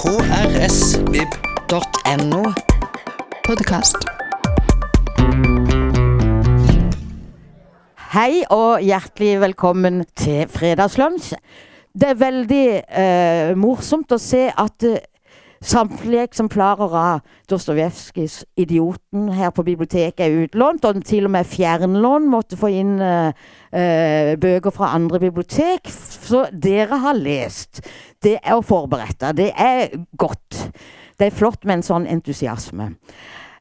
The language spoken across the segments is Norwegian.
krsvib.no. Podkast. Hei og hjertelig velkommen til Fredagslunsj. Det er veldig eh, morsomt å se at eh, samtlige eksemplarer av Dostojevskijs 'Idioten' her på biblioteket er utlånt, og til og med fjernlån måtte få inn uh, uh, bøker fra andre bibliotek. Så dere har lest. Det er å forberede. Det er godt. Det er flott med en sånn entusiasme.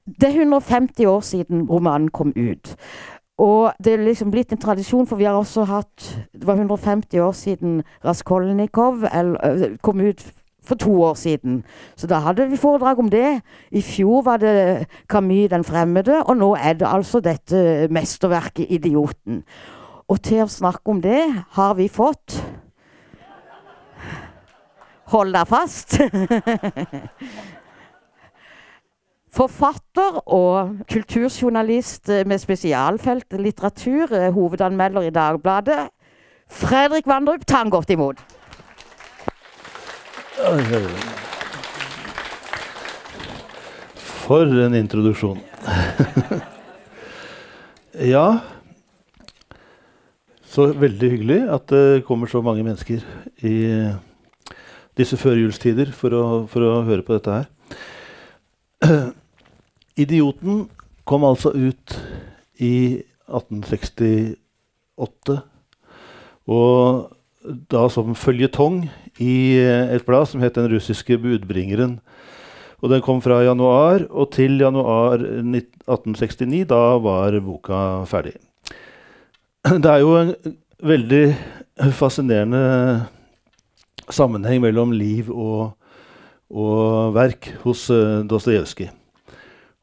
Det er 150 år siden romanen kom ut. Og det er liksom blitt en tradisjon, for vi har også hatt Det var 150 år siden Raskolnikov kom ut for to år siden. Så da hadde vi foredrag om det. I fjor var det Camus 'Den fremmede', og nå er det altså dette mesterverket 'Idioten'. Og til å snakke om det har vi fått Hold deg fast. Forfatter og kulturjournalist med spesialfelt litteratur, hovedanmelder i Dagbladet. Fredrik Vandrup, ta han godt imot. For en introduksjon. ja Så veldig hyggelig at det kommer så mange mennesker i disse førjulstider for å, for å høre på dette her. 'Idioten' kom altså ut i 1868. Og da som føljetong i et blad som het 'Den russiske budbringeren'. Og Den kom fra januar og til januar 1869. Da var boka ferdig. Det er jo en veldig fascinerende sammenheng mellom liv og, og verk hos uh, Dostojevskij.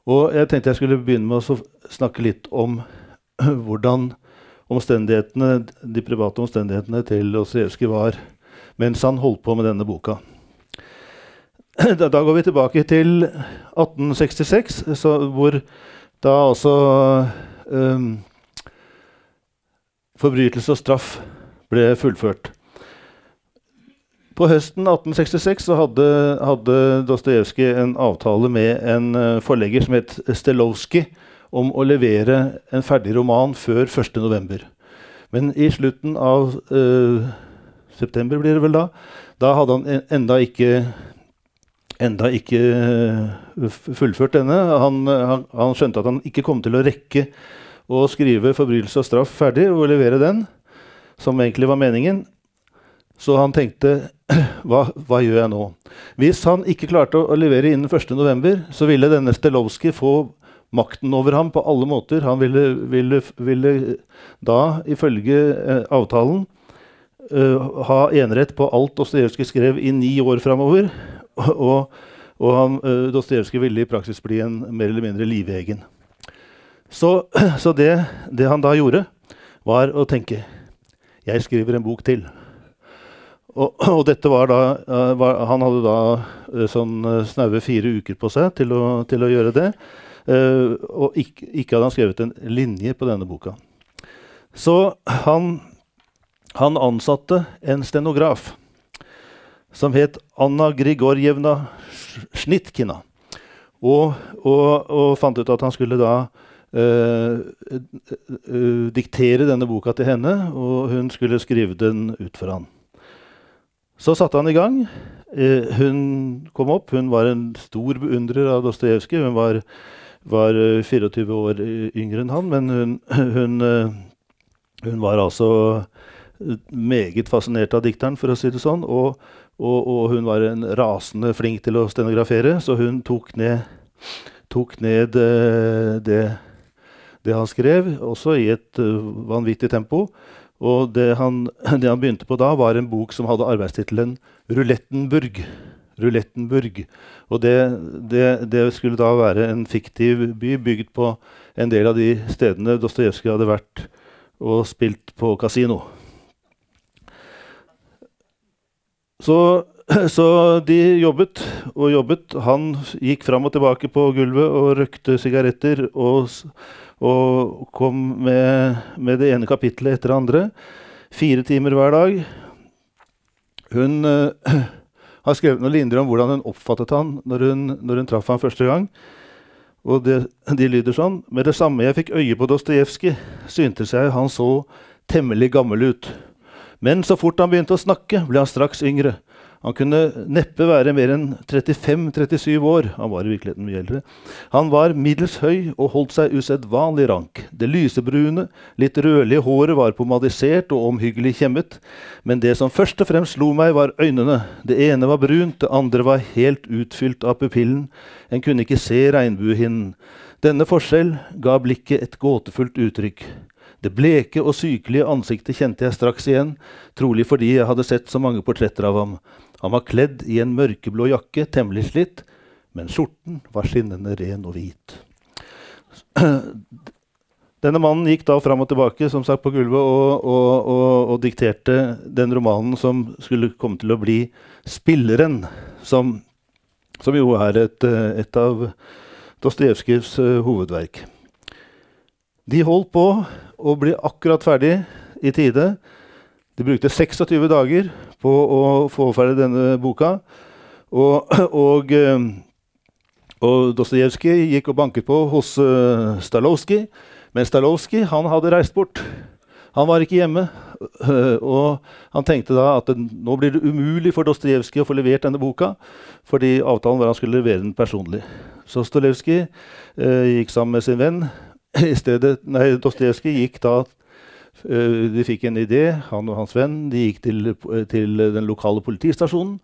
Og jeg tenkte jeg skulle begynne med å snakke litt om hvordan omstendighetene, de private omstendighetene til Dostojevskij var mens han holdt på med denne boka. Da, går vi tilbake til 1866, så, hvor da altså um, forbrytelse og straff ble fullført. På høsten 1866 så hadde, hadde Dostojevskij en avtale med en uh, forlegger som het Stelowski, om å levere en ferdig roman før 1.11. Men i slutten av uh, september, blir det vel da, da hadde han enda ikke enda ikke uh, fullført denne. Han, han, han, skjønte at han ikke kom til å rekke å skrive 'Forbrytelse og straff' ferdig og levere den, som egentlig var meningen. Så han tenkte hva, hva, gjør jeg nå? Hvis han ikke klarte å levere innen 1.11., så ville denne Stelowski få makten over ham på alle måter. Han ville, ville, ville da, ifølge eh, avtalen, uh, ha enerett på alt Dostojevskij skrev i ni år framover. Og, og uh, Dostojevskij ville i praksis bli en mer eller mindre livegen. Så, så det, det, han da gjorde, var å tenke Jeg skriver en bok til. Og, og dette var da uh, var, Han hadde da uh, sånn snaue fire uker på seg til å, til å gjøre det. Og ikke, ikke, hadde han skrevet en linje på denne boka. Så han, han ansatte en stenograf som het Anna Grigorjevna Snitkina. Og, og, og, fant ut at han skulle da uh, uh, diktere denne boka til henne, og hun skulle skrive den ut for han. Så satte han i gang. Uh, hun kom opp. Hun var en stor beundrer av Dostojevskij. Hun var var 24 eh, år yngre enn han, men hun, hun, hun, var altså meget fascinert av dikteren, for å si det sånn. Og, og, og, hun var en rasende flink til å stenografere, så hun tok ned, tok ned eh, det, det, han skrev, også i et vanvittig tempo. Og det han, det han begynte på da, var en bok som hadde arbeidstittelen 'Rulettenburg'. Rulettenburg. Og det, det, det, skulle da være en fiktiv by bygd på en del av de stedene Dostojevskij hadde vært og spilt på kasino. Så, så, de jobbet og jobbet. Han gikk fram og tilbake på gulvet og røkte sigaretter og, og kom med, med, det ene kapittelet etter det andre. Fire timer hver dag. Hun har skrevet noen linjer om hvordan hun oppfattet han når hun, når hun traff ham første gang. Og det, De lyder sånn Med det samme jeg fikk øye på Dostojevskij, syntes jeg han så temmelig gammel ut. Men så fort han begynte å snakke, ble han straks yngre. Han kunne neppe være mer enn 35-37 år. Han var i virkeligheten mye eldre. Han var middels høy og holdt seg usedvanlig rank. Det lysebrune, litt rødlige håret var pomadisert og omhyggelig kjemmet. Men det som først og fremst slo meg, var øynene. Det ene var brunt, det andre var helt utfylt av pupillen. En kunne ikke se regnbuehinnen. Denne forskjell ga blikket et gåtefullt uttrykk. Det bleke og sykelige ansiktet kjente jeg straks igjen, trolig fordi jeg hadde sett så mange portretter av ham. Han var kledd i en mørkeblå jakke, temmelig slitt, men skjorten var skinnende ren og hvit. Denne mannen gikk da fram og tilbake som sagt, på gulvet og, og, og, og, dikterte den romanen som skulle komme til å bli 'Spilleren', som, som jo er et, et av Dostojevskijs uh, hovedverk. De holdt på å bli akkurat ferdig i tide. De brukte 26 dager på å få ferdig denne boka. Og, og, eh, og Dostojevskij gikk og banket på hos uh, Stalowski, men Stalowski han hadde reist bort. Han var ikke hjemme. Og han tenkte da at det, nå blir det umulig for Dostojevskij å få levert denne boka, fordi avtalen var at han skulle levere den personlig. Så Stolevskij eh, gikk sammen med sin venn. I stedet, nei, Dostojevskij gikk da Eh, de fikk en idé, han og hans venn. De gikk til, til den lokale politistasjonen.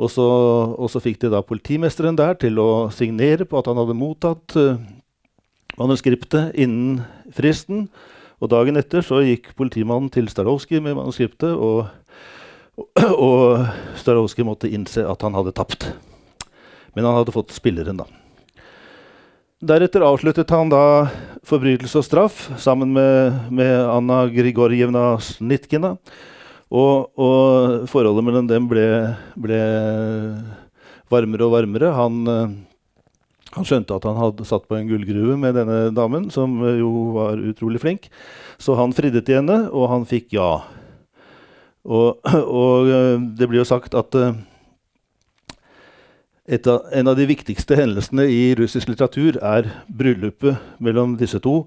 Og så, og så, fikk de da politimesteren der til å signere på at han hadde mottatt uh, manuskriptet innen fristen. Og dagen etter så gikk politimannen til Starowski med manuskriptet, og, og Starowski måtte innse at han hadde tapt. Men han hadde fått spilleren, da. Deretter avsluttet han da forbrytelse og straff sammen med, med Anna Grigorjevna Snitkina. Og, og, forholdet mellom dem ble, ble, varmere og varmere. Han, han, skjønte at han hadde satt på en gullgruve med denne damen, som jo var utrolig flink. Så han fridde til henne, og han fikk ja. Og, og det blir jo sagt at av, en av de viktigste hendelsene i russisk litteratur er bryllupet mellom disse to,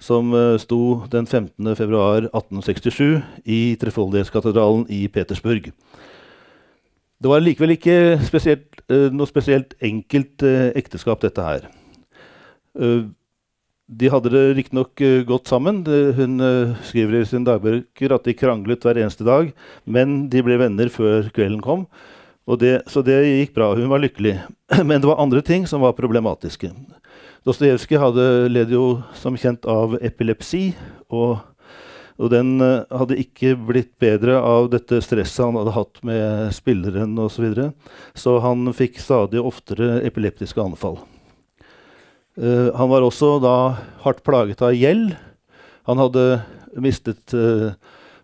som uh, sto den 15.2.1867 i Trefoldighetskatedralen i Petersburg. Det var likevel ikke spesielt, uh, noe spesielt enkelt uh, ekteskap, dette her. de hadde det riktignok uh, godt sammen. De, hun skriver i sine dagbøker at de kranglet hver eneste dag, men de ble venner før kvelden kom. Det, så det gikk bra. Hun var lykkelig. Men det var andre ting som var problematiske. Dostojevskij led jo som kjent av epilepsi. Og, og, den uh, hadde ikke blitt bedre av dette stresset han hadde hatt med spilleren osv. Så, videre. så han fikk stadig oftere epileptiske anfall. Uh, han var også da hardt plaget av gjeld. Han hadde mistet uh,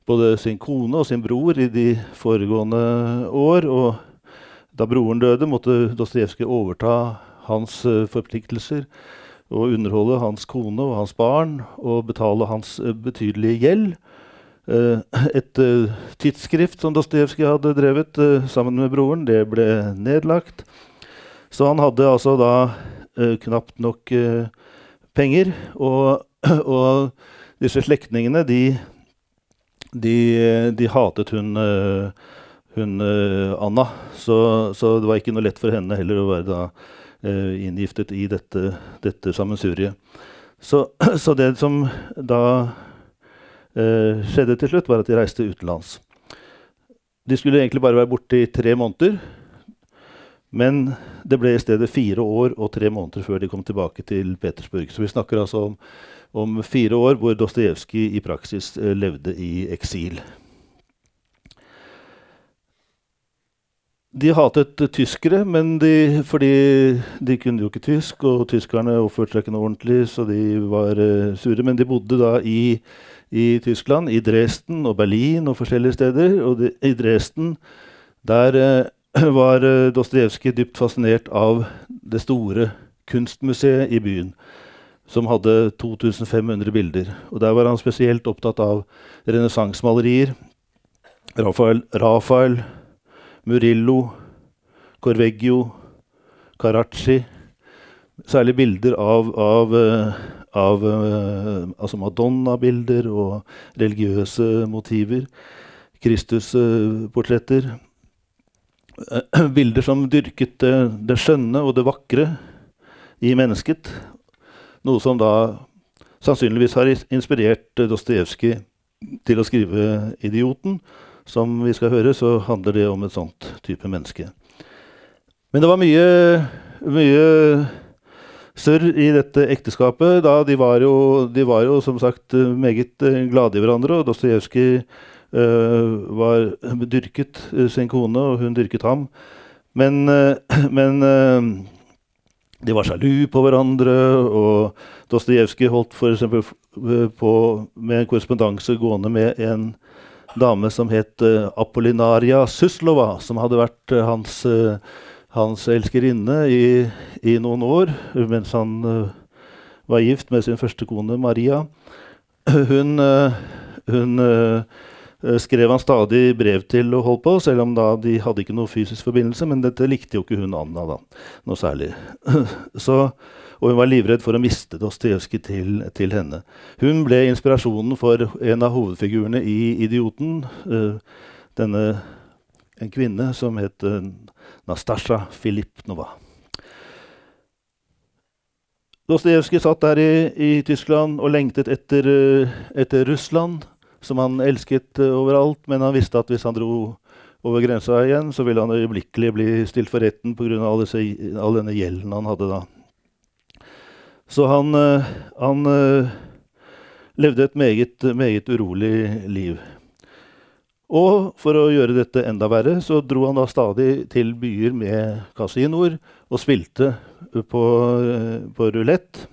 både sin kone og sin bror i de foregående år. og da broren døde, måtte Dostojevskij overta hans uh, forpliktelser og underholde hans kone og hans barn og betale hans uh, betydelige gjeld. Uh, et tidsskrift som Dostojevskij hadde drevet sammen med broren, det ble nedlagt. Så han hadde altså da knapt nok penger. Og, og, disse slektningene, de, de, de hatet hun hun uh, Anna. Så, så, det var ikke noe lett for henne heller å være da, uh, inngiftet i dette, dette sammensuriet. Så, så, det som da uh, skjedde til slutt, var at de reiste utenlands. De skulle egentlig bare være borte i tre måneder. Men det ble i stedet fire år og tre måneder før de kom tilbake til Petersburg. Så vi snakker altså om, om fire år hvor Dostojevskij i praksis levde i eksil. De hatet tyskere, men de, fordi de kunne jo ikke tysk, og tyskerne oppførte seg ikke noe ordentlig, så de var uh, sure. Men de bodde da i, i, Tyskland, i Dresden og Berlin og forskjellige steder. Og de, i Dresden der uh, var uh, Dostojevskij dypt fascinert av det store kunstmuseet i byen, som hadde 2500 bilder. Og der var han spesielt opptatt av renessansemalerier. Rafael, Rafael Murillo, Corveggio, Karachi. Særlig bilder av, av, eh, av eh, altså Madonna-bilder og religiøse motiver. Kristusportretter. Eh, bilder som dyrket det, det skjønne og det vakre i mennesket. Noe som da sannsynligvis har inspirert Dostojevskij til å skrive 'Idioten'. Som vi skal høre, så handler det om et sånt type menneske. Men det var mye, mye surr i dette ekteskapet. Da de, var jo, de var jo som sagt meget glade i hverandre, og Dostojevskij var dyrket sin kone, og hun dyrket ham. Men, uh, men uh, de var sjalu på hverandre, og Dostojevskij holdt f.eks. på med en korrespondanse gående med en dame som het uh, Apollinaria Suslova, som hadde vært uh, hans, uh, hans elskerinne i, i, noen år mens han var gift med sin første kone Maria. Hun, hun Eh, skrev han stadig brev til og holdt på, selv om da de hadde ikke noe fysisk forbindelse. Men dette likte jo ikke hun Anna da, noe særlig. Så, og hun var livredd for å miste Dostojevskij til, til, henne. Hun ble inspirasjonen for en av hovedfigurene i 'Idioten'. Uh, denne, en kvinne som het uh, Nastasja Filipnova. Dostojevskij satt der i, i, Tyskland og lengtet etter, etter Russland som han elsket uh, overalt, men han visste at hvis han dro over grensa igjen, så ville han øyeblikkelig bli stilt for retten pga. All, all denne gjelden han hadde da. Så han, uh, han uh, levde et meget, meget urolig liv. Og for å gjøre dette enda verre, så dro han da stadig til byer med kasinoer og spilte på, på rulett.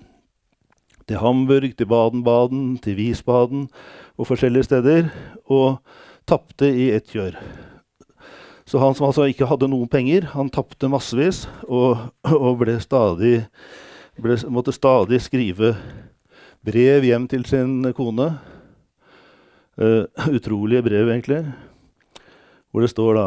Til Hamburg, til Baden-Baden, til Wiesbaden og forskjellige steder, og tapte i ett kjør. Så han som altså ikke hadde noen penger, han tapte massevis og, og ble stadig, ble, måtte stadig skrive brev hjem til sin kone. Uh, utrolige brev, egentlig. Hvor det står da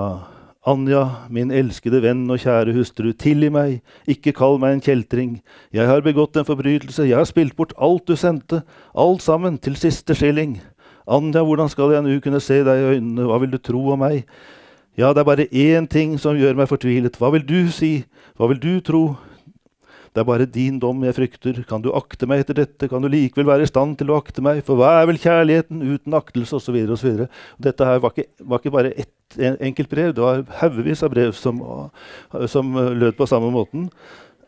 Anja, min elskede venn og kjære hustru, tilgi meg, ikke kall meg en kjeltring. Jeg har begått en forbrytelse, jeg har spilt bort alt du sendte, alt sammen til siste skilling. Anja, hvordan skal jeg nå kunne se deg i øynene, hva vil du tro om meg? Ja, det er bare én ting som gjør meg fortvilet, hva vil du si, hva vil du tro? Det er bare din dom jeg frykter, kan du akte meg etter dette, kan du likevel være i stand til å akte meg, for hva er vel kjærligheten uten aktelse, osv., osv. Dette her var ikke, var ikke bare ett enkelt brev, det var haugevis av brev som, som lød på samme måten.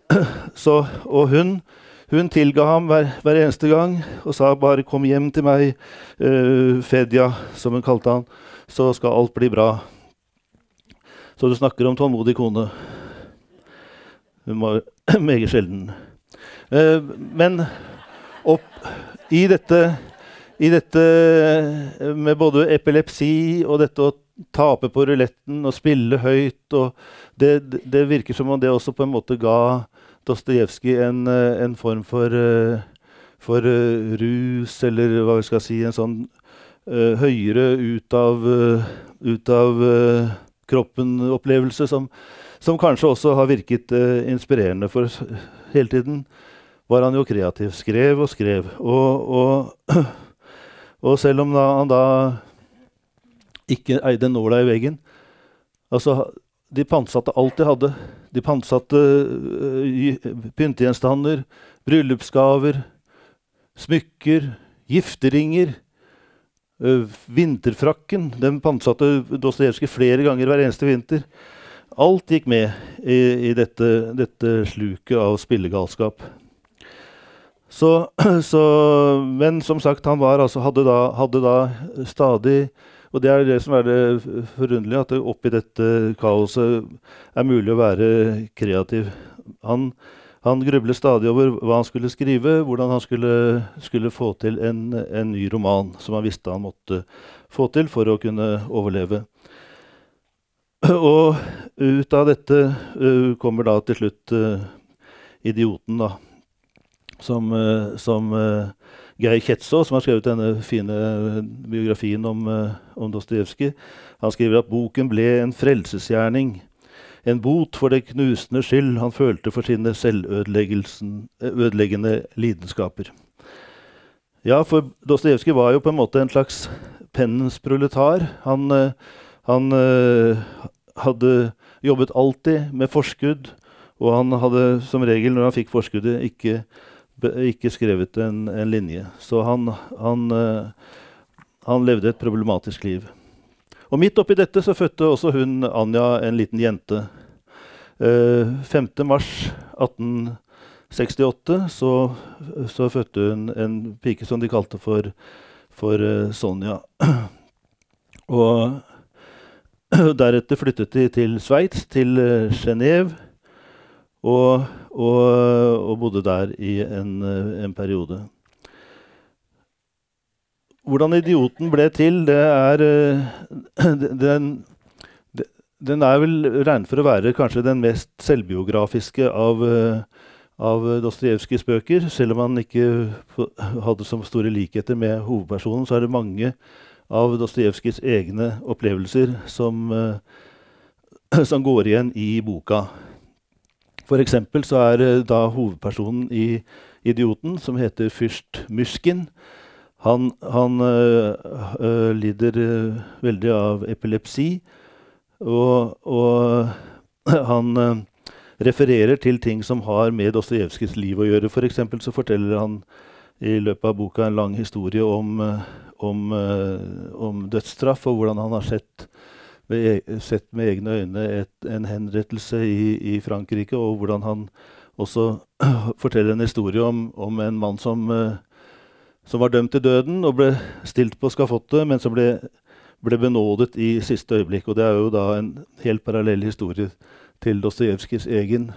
Så, og hun hun tilga ham hver, hver, eneste gang og sa bare 'kom hjem til meg', uh, Fedja, som hun kalte han, så skal alt bli bra. Så du snakker om tålmodig kone. Hun var meget sjelden. Uh, men opp i dette, i dette med både epilepsi og dette å tape på ruletten og spille høyt og det, det virker som om det også på en måte ga Dostojevskij en, eh, en, form for, eh, for uh, rus, eller hva vi skal si, en sånn høyere ut av, ut av kroppen-opplevelse som, som, kanskje også har virket inspirerende, for hele tiden var han jo kreativ. Skrev og skrev. Og, og, og selv om da, han da ikke eide nåla i veggen altså de pantsatte alt de hadde. De pantsatte uh, pyntegjenstander, bryllupsgaver, smykker, gifteringer. Uh, vinterfrakken den pantsatte Dostojevskij flere ganger hver eneste vinter. Alt gikk med i, i dette, dette, sluket av spillegalskap. Så, så, men som sagt, han var, altså, hadde, da, hadde da stadig og det er det som er det forunderlige, at det oppi dette kaoset er mulig å være kreativ. Han, han grublet stadig over hva han skulle skrive, hvordan han skulle, skulle få til en, en, ny roman som han visste han måtte få til for å kunne overleve. Og ut av dette uh, kommer da til slutt uh, 'Idioten', da. Som, uh, som Geir Kjetsaa, som har skrevet denne fine biografien om, uh, om Dostojevskij, han skriver at boken ble en frelsesgjerning. en bot for det knusende skyld han følte for sine selvødeleggende lidenskaper. Ja, for Dostojevskij var jo på en måte en slags pennens proletar. Han, eh, han hadde jobbet alltid med forskudd, og han hadde som regel, når han fikk forskuddet, ikke, ikke skrevet en, en, linje. Så han, han, uh, han levde et problematisk liv. Og midt oppi dette så fødte også hun Anja en liten jente. Uh, 5.3.1868 så, så fødte hun en pike som de kalte for, for uh, Sonja. Og deretter flyttet de til Sveits, til uh, Genéve, og, og, og, bodde der i en, en periode. Hvordan idioten ble til, det er den, den er vel regnet for å være kanskje den mest selvbiografiske av, av Dostojevskijs bøker. Selv om han ikke hadde så store likheter med hovedpersonen, så er det mange av Dostojevskijs egne opplevelser som, som, går igjen i boka. For eksempel så er da hovedpersonen i 'Idioten', som heter fyrst Myskin, han, han øh, lider øh, veldig av epilepsi, og, og han øh, refererer til ting som har med Dostojevskijs liv å gjøre. For så forteller han i løpet av boka en lang historie om, om, om dødsstraff, og hvordan han har sett, sett med egne øyne et, en henrettelse i, i, Frankrike, og hvordan han også forteller en historie om, om en mann som som var dømt til døden og ble stilt på skafottet, men som ble, ble, benådet i siste øyeblikk. Og det er jo da en helt parallell historie til Dostojevskijs egen,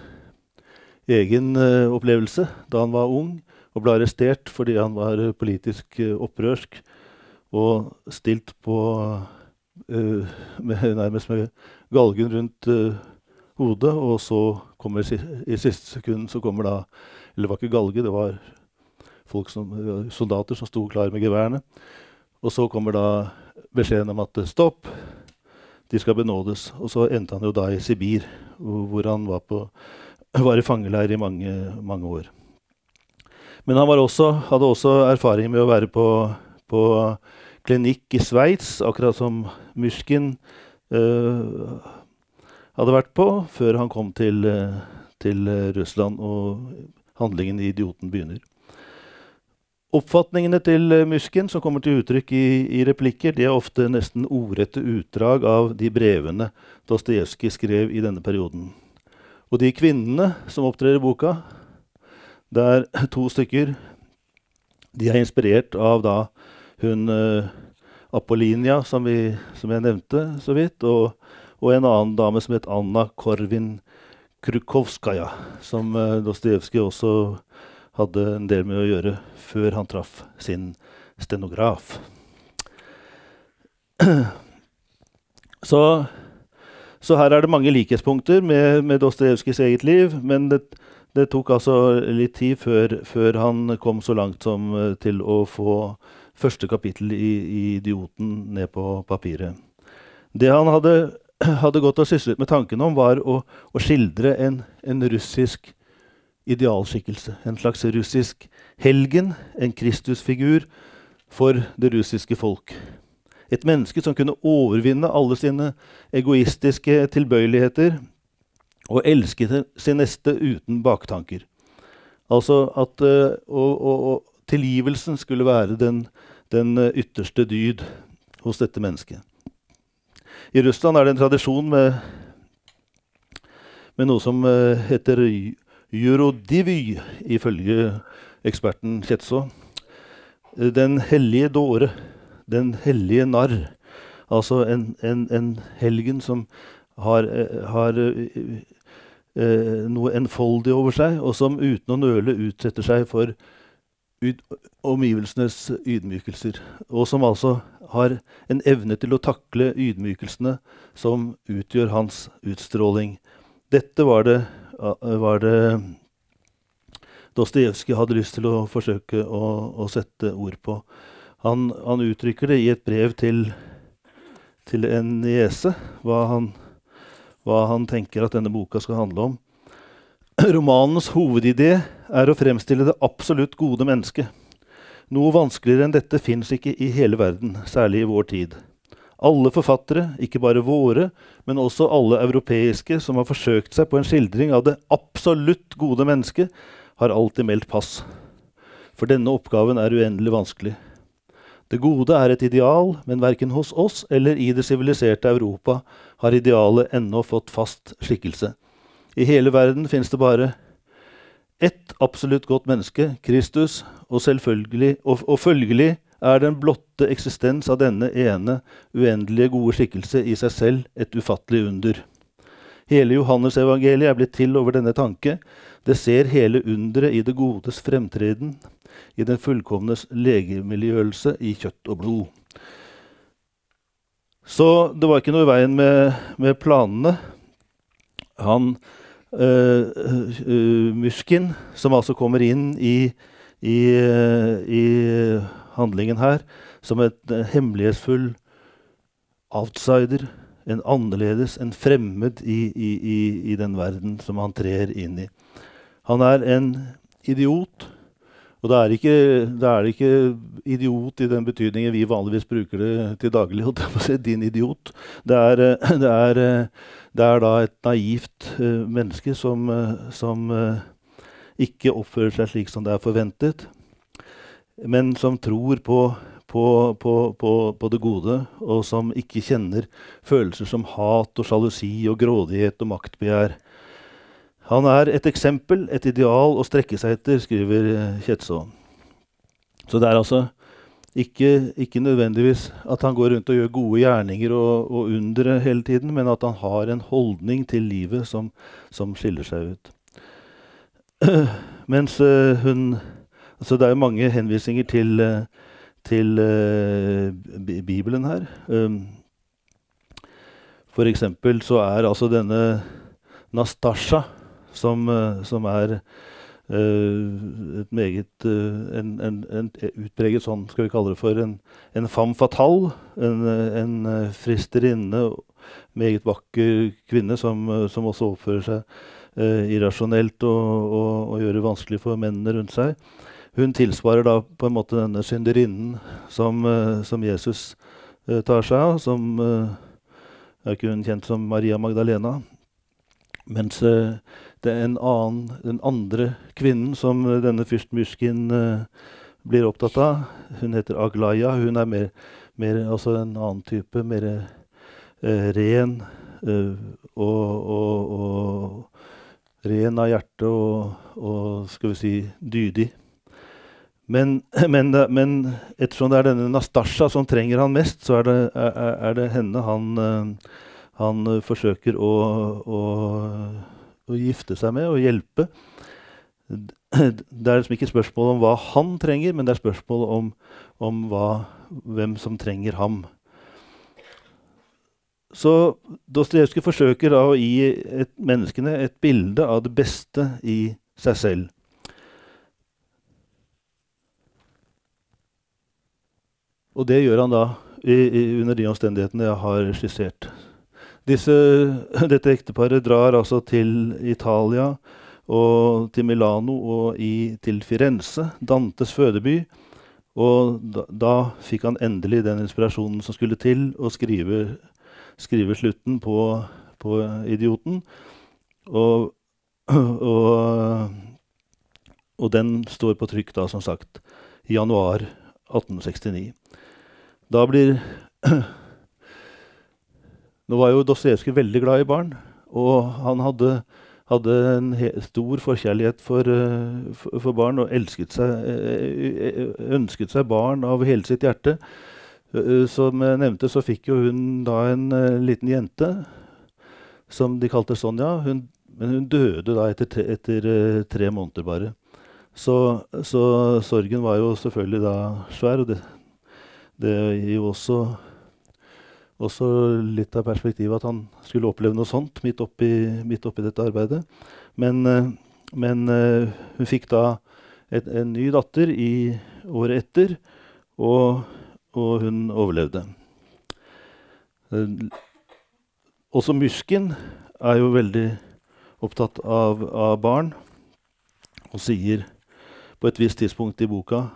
egen uh, opplevelse da han var ung og ble arrestert fordi han var uh, politisk opprørsk og stilt på med, nærmest med galgen rundt hodet. Og så kommer i siste sekund så kommer da Eller det var ikke galge, det var som, soldater som sto klar med geværene. Og så kommer da beskjeden om at stopp, de skal benådes. Og så endte han jo da i Sibir, hvor han var, på, var i fangeleir i mange, mange år. Men han også, hadde også erfaring med å være på, på klinikk i Sveits, akkurat som Myrskin uh, hadde vært på, før han kom til, til Russland og handlingen i Idioten begynner. Oppfatningene til Musken som kommer til uttrykk i, i, replikker, de er ofte nesten ordrette utdrag av de brevene Dostojevskij skrev i denne perioden. Og de kvinnene som opptrer i boka, det er to stykker. De er inspirert av da hun uh, Apollinia, som, vi, som, jeg nevnte så vidt, og, og, en annen dame som het Anna Korvin Krukovskaja, som uh, Dostojevskij også hadde en del med å gjøre før han traff sin stenograf. Så, så, her er det mange likhetspunkter med, med Dostojevskijs eget liv. Men det, det, tok altså litt tid før, før, han kom så langt som eh, til å få første kapittel i, i 'Idioten' ned på papiret. Det han hadde, hadde gått og syslet med tanken om, var å, å skildre en, en russisk idealskikkelse. En slags russisk helgen, en Kristusfigur for det russiske folk. Et menneske som kunne overvinne alle sine egoistiske tilbøyeligheter og elske sin neste uten baktanker. Altså at uh, og, og, og, tilgivelsen skulle være den, den, ytterste dyd hos dette mennesket. I Russland er det en tradisjon med, med noe som uh, heter jurodivy, ifølge eksperten Kjetso. Den hellige dåre, den hellige narr. Altså en, en, en helgen som har, har eh, noe enfoldig over seg, og som uten å nøle utsetter seg for omgivelsenes ydmykelser. Og som altså har en evne til å takle ydmykelsene som utgjør hans utstråling. Dette var det var det Dostojevskij hadde lyst til å forsøke å, å sette ord på. Han, han, uttrykker det i et brev til, til en niese, hva hva han tenker at denne boka skal handle om. Romanens hovedidé er å fremstille det absolutt gode mennesket. Noe vanskeligere enn dette fins ikke i hele verden, særlig i vår tid. Alle forfattere, ikke bare våre, men også alle europeiske som har forsøkt seg på en skildring av det absolutt gode mennesket, har alltid meldt pass. For denne oppgaven er uendelig vanskelig. Det gode er et ideal, men verken hos oss eller i det siviliserte Europa har idealet ennå fått fast skikkelse. I hele verden finnes det bare ett absolutt godt menneske, Kristus, og, og, og følgelig er den blotte eksistens av denne ene uendelige gode skikkelse i seg selv et ufattelig under. Hele Johannesevangeliet er blitt til over denne tanke. Det ser hele underet i det godes fremtreden, i den fullkomnes legemiljøelse i kjøtt og blod. Så det var ikke noe i veien med, med planene. Han uh, uh, som altså kommer inn i, i, uh, i handlingen her som et uh, hemmelighetsfull outsider. En annerledes, en fremmed i, i, i, den verden som han trer inn i. Han er en idiot. Og da er, det ikke idiot i den betydningen vi vanligvis bruker det til daglig. Din idiot. Det er, eh, det, er, eh, det er, da et naivt uh, menneske som, uh, som uh, ikke oppfører seg slik som det er forventet men som tror på, på, på, på, det gode, og som ikke kjenner følelser som hat og sjalusi og grådighet og maktbegjær. Han er et eksempel, et ideal å strekke seg etter, skriver Kjetså. Så det er altså ikke, ikke, nødvendigvis at han går rundt og gjør gode gjerninger og, og undre hele tiden, men at han har en holdning til livet som, som skiller seg ut. Mens uh, hun Altså, det er jo mange henvisninger til, eh, til uh, Bibelen her. Um, for eksempel så er altså denne Nastasja, som, som er meget en, en, en, utpreget sånn, skal vi kalle det for, en, en femme fatale. En, en fristerinne, meget vakker kvinne som, som også oppfører seg irrasjonelt og, og, og gjør det vanskelig for mennene rundt seg. Hun tilsvarer da på en måte denne synderinnen som, som Jesus tar seg av. Som er ikke hun kjent som Maria Magdalena. Mens det er en annen, den andre kvinnen som denne fyrst Myskin blir opptatt av, hun heter Aglaya. Hun er mer, mer altså en annen type, mer ren og, og, og ren av hjerte og, og, skal vi si dydig. Men, men, men, ettersom det er denne Nastasja som trenger han mest, så er det, er, er det henne han, eh, han forsøker å, å, å, gifte seg med og hjelpe. Det er liksom ikke spørsmål om hva han trenger, men det er spørsmål om, om hva, hvem som trenger ham. Så Dostojevskij forsøker da å gi et, menneskene et bilde av det beste i seg selv. Og det gjør han da i, i, under de omstendighetene jeg har skissert. Disse, dette ekteparet drar altså til Italia og til Milano og i, til Firenze, Dantes fødeby. Og da, da, fikk han endelig den inspirasjonen som skulle til å skrive, skrive slutten på, på 'Idioten'. Og, og, og, den står på trykk, da, som sagt, i januar 1869. Da blir Nå var jo Dostojevskij veldig glad i barn, og han hadde, hadde en stor forkjærlighet for, uh, for, for, barn og elsket seg, uh, ønsket seg barn av hele sitt hjerte. Som jeg nevnte, så fikk jo hun da en liten jente som de kalte Sonja. Hun, men hun døde da etter, etter tre måneder bare. Så, så, sorgen var jo selvfølgelig da svær. og det det gir jo også, også litt av perspektivet at han skulle oppleve noe sånt midt oppi, midt oppi dette arbeidet. Men, eh, men eh, hun fikk da et, en ny datter i året etter, og, og hun overlevde. Eh, også Musken er jo veldig opptatt av, av barn og sier på et visst tidspunkt i boka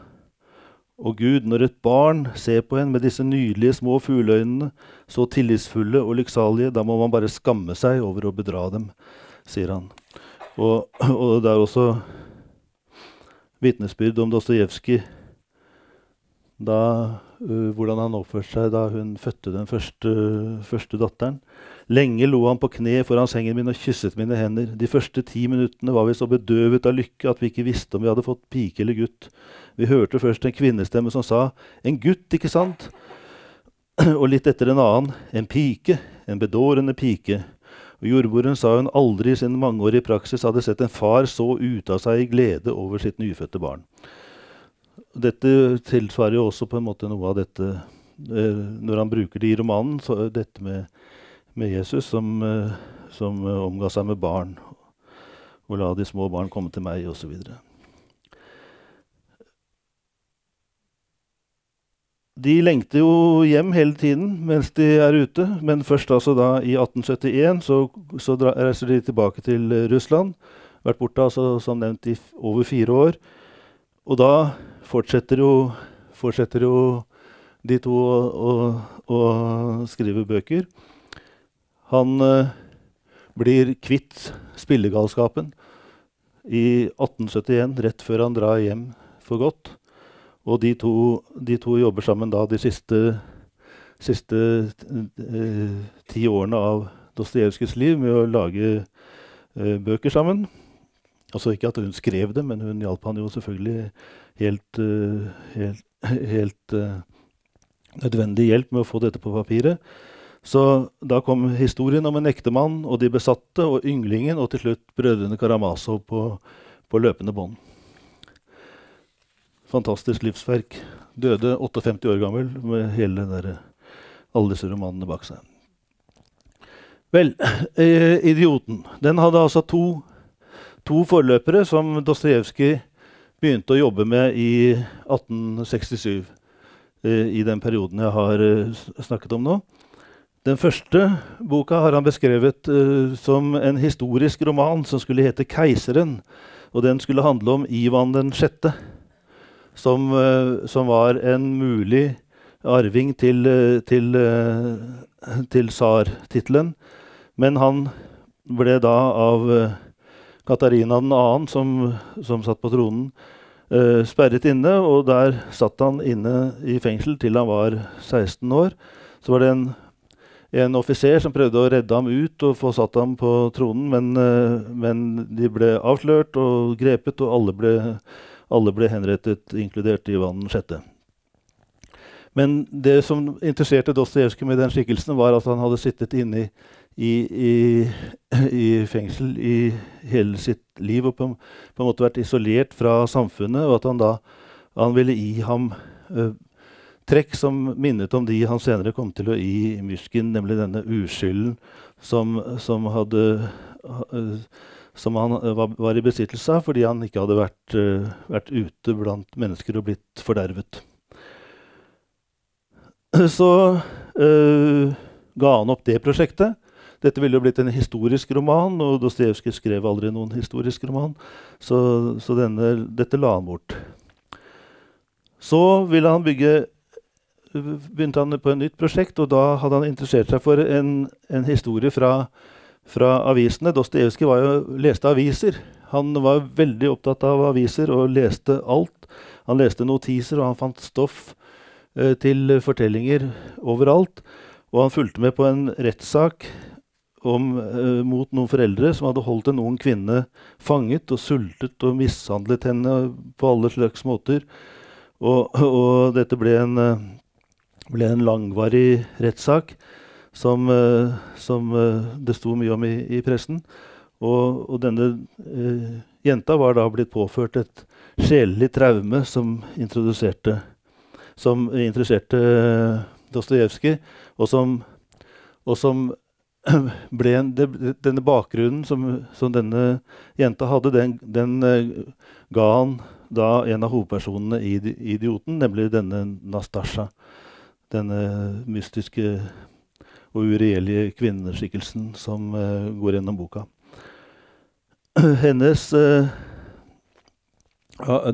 og Gud, når et barn ser på en med disse nydelige små fugleøynene, så tillitsfulle og lykksalige, da må man bare skamme seg over å bedra dem, sier han. Og, og det er også vitnesbyrd om Dostojevskij, uh, hvordan han oppførte seg da hun fødte den første, første datteren. Lenge lo han på kne foran sengen min og kysset mine hender. De første ti minuttene var vi så bedøvet av lykke at vi ikke visste om vi hadde fått pike eller gutt. Vi hørte først en kvinnestemme som sa 'En gutt, ikke sant?' Og litt etter en annen 'En pike. En bedårende pike'. Og Jordmoren sa hun aldri i sin mangeårige praksis hadde sett en far så ute av seg i glede over sitt nyfødte barn. Dette tilsvarer jo også på en måte noe av dette eh, når han bruker det i romanen. Dette med med Jesus, som, eh, som eh, omga seg med barn. Og la de små barn komme til meg, osv. De lengter jo hjem hele tiden mens de er ute, men først altså da i 1871 så, så reiser de tilbake til Russland. Vært borte altså, som nevnt i over fire år. Og da fortsetter jo, fortsetter jo de to å, å, å skrive bøker. Han eh, blir kvitt spillegalskapen i 1871, rett før han drar hjem for godt. Og de to, de to jobber sammen da de siste, siste eh, ti årene av Dostojevskijs liv med å lage eh, bøker sammen. Altså ikke at hun skrev det, men hun hjalp han jo selvfølgelig helt, uh, helt, helt uh, nødvendig hjelp med å få dette på papiret. Så da kom historien om en ektemann og de besatte og ynglingen og til slutt brødrene Karamazov på, på løpende bånd. Fantastisk livsverk. Døde 58 år gammel med hele der, alle disse romanene bak seg. Vel, eh, 'Idioten' den hadde altså to, to forløpere som Dostojevskij begynte å jobbe med i 1867. Eh, I den perioden jeg har eh, snakket om nå. Den første boka har han beskrevet uh, som en historisk roman som skulle hete 'Keiseren'. Og den skulle handle om Ivan den sjette, som, uh, som, var en mulig arving til, uh, til, til tsar-tittelen. Men han ble da av Katarina 2., som, som satt på tronen, sperret inne. Og der satt han inne i fengsel til han var 16 år. Så var det en en offiser som prøvde å redde ham ut og få satt ham på tronen, men, uh, men de ble avslørt og grepet, og alle ble, alle ble henrettet, inkludert Ivan 6. Men det som interesserte Dostojevskij med den skikkelsen, var at han hadde sittet inne i, i, i, fengsel i hele sitt liv og på, på, en måte vært isolert fra samfunnet, og at han da han ville gi ham uh, trekk som minnet om de han senere kom til å gi Mysjkin, nemlig denne uskylden som, som, hadde, som han var, var, i besittelse av fordi han ikke hadde vært, vært, ute blant mennesker og blitt fordervet. Så øh, ga han opp det prosjektet. Dette ville jo blitt en historisk roman, og Dostojevskij skrev aldri noen historisk roman. Så, så denne, dette la han bort. Så ville han bygge begynte han på et nytt prosjekt, og da hadde han interessert seg for en, en historie fra, fra avisene. Dostojevskij leste aviser. Han var veldig opptatt av aviser og leste alt. Han leste notiser, og han fant stoff eh, til fortellinger overalt. Og han fulgte med på en rettssak eh, mot noen foreldre som hadde holdt en ung kvinne fanget og sultet og mishandlet henne på alle slags måter. Og, og dette ble en, eh, ble en langvarig rettssak som, uh, som uh, det sto mye om i, i pressen. Og, og denne eh, jenta var da blitt påført et sjelelig traume som Som interesserte uh, Dostojevskij, og som, og som ble en, det, Denne bakgrunnen som, som, denne jenta hadde, den, den ga han da en av hovedpersonene i 'Idioten', nemlig denne Nastasja denne mystiske og uregjerlige kvinneskikkelsen som uh, går gjennom boka. Hennes uh,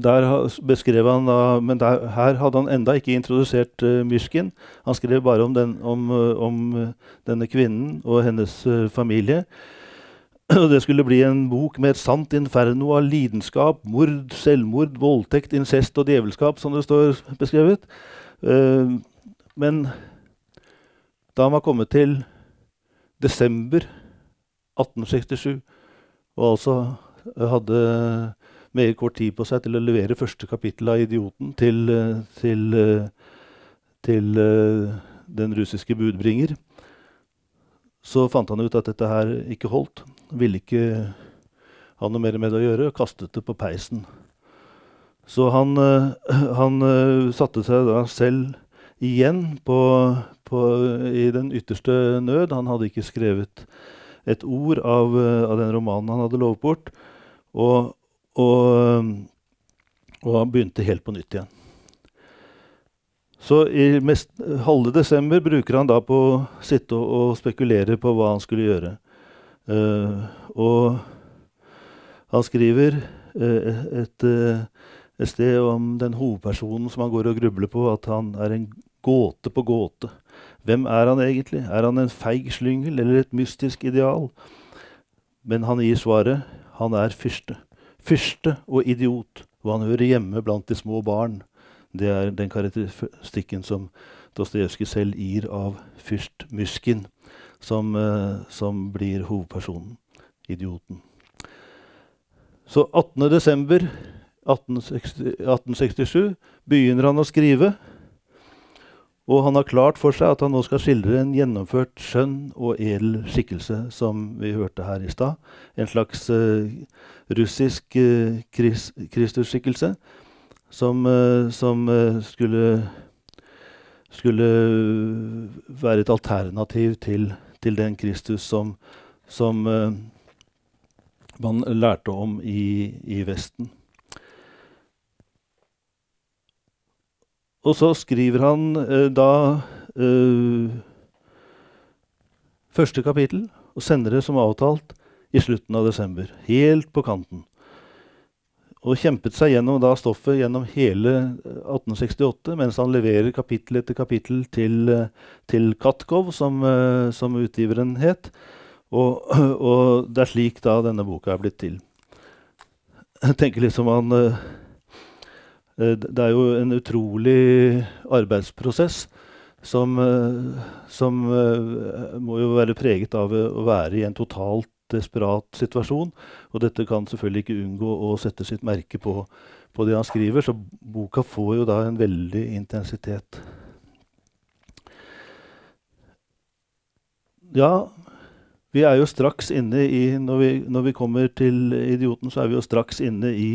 der beskrev han da, Men der, her hadde han enda ikke introdusert uh, Myrskin. Han skrev bare om, den, om, om denne kvinnen og hennes familie. Og det skulle bli en bok med et sant inferno av lidenskap, mord, selvmord, voldtekt, incest og djevelskap, som det står beskrevet. Uh, men da han var kommet til desember 1867, og altså hadde meget kort tid på seg til å levere første kapittel av 'Idioten' til, til, til den russiske budbringer, så fant han ut at dette her ikke holdt ville ikke ha noe mer med det å gjøre, og kastet det på peisen. Så han, eh, han eh, satte seg da selv igjen på, på, i den ytterste nød. Han hadde ikke skrevet et ord av, eh, av den romanen han hadde lovet bort. Og, og, og, han begynte helt på nytt igjen. Så i mest, halve desember bruker han da på å sitte og, og spekulere på hva han skulle gjøre. Uh, og han skriver uh, et, et, sted om den hovedpersonen som han går og grubler på, at han er en gåte på gåte. Hvem er han egentlig? Er han en feig slyngel eller et mystisk ideal? Men han gir svaret. Han er fyrste. Fyrste og idiot, og han hører hjemme blant de små barn. Det er den karakteristikken som Dostojevskij selv gir av fyrst Myskin som, eh, som blir hovedpersonen. Idioten. Så 18.12.1867 begynner han å skrive. Og han har klart for seg at han nå skal skildre en gjennomført skjønn og edel skikkelse, som vi hørte her i stad. En slags uh, russisk uh, Kristusskikkelse som, uh, som skulle, skulle være et alternativ til til den Kristus som, som man lærte om i, i, Vesten. Og så skriver han uh, da uh, første kapittel og sender det som avtalt i slutten av desember. Helt på kanten. Og kjempet seg gjennom da stoffet gjennom hele 1868, mens han leverer kapittel etter kapittel til, til Katkov, som, som, utgiveren het. Og, og, det er slik da denne boka er blitt til. Jeg tenker liksom han Det er jo en utrolig arbeidsprosess som, som må jo være preget av å være i en totalt desperat situasjon. Og dette kan selvfølgelig ikke unngå å sette sitt merke på, på det han skriver, så boka får jo da en veldig intensitet. Ja, vi er jo straks inne i når vi, når vi, kommer til 'Idioten', så er vi jo straks inne i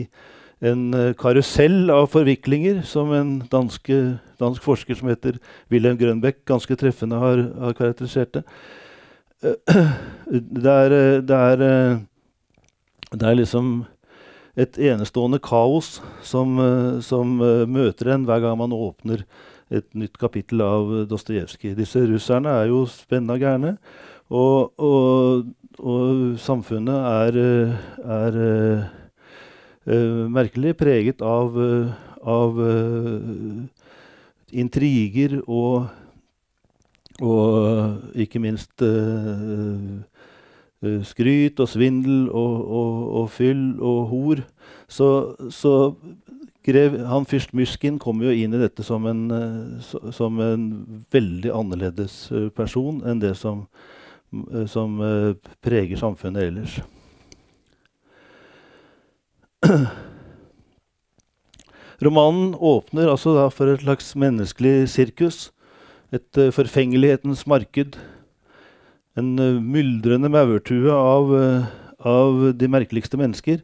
en uh, karusell av forviklinger som en danske, dansk forsker som heter Wilhelm Grønbech ganske treffende har, har karakterisert det. det er, det er, det er liksom et enestående kaos som, som, møter en hver gang man åpner et nytt kapittel av Dostojevskij. Disse russerne er jo spenna gærne. Og, og, og, samfunnet er, er merkelig preget av, av uh, intriger og og ikke minst skryt og svindel og, og, og, fyll og hor. Så, så grev han fyrst Myskin kom jo inn i dette som en, som en veldig annerledes person enn det som, som preger samfunnet ellers. Romanen åpner altså for et slags menneskelig sirkus et uh, forfengelighetens marked. En uh, myldrende maurtue av, uh, av, de merkeligste mennesker.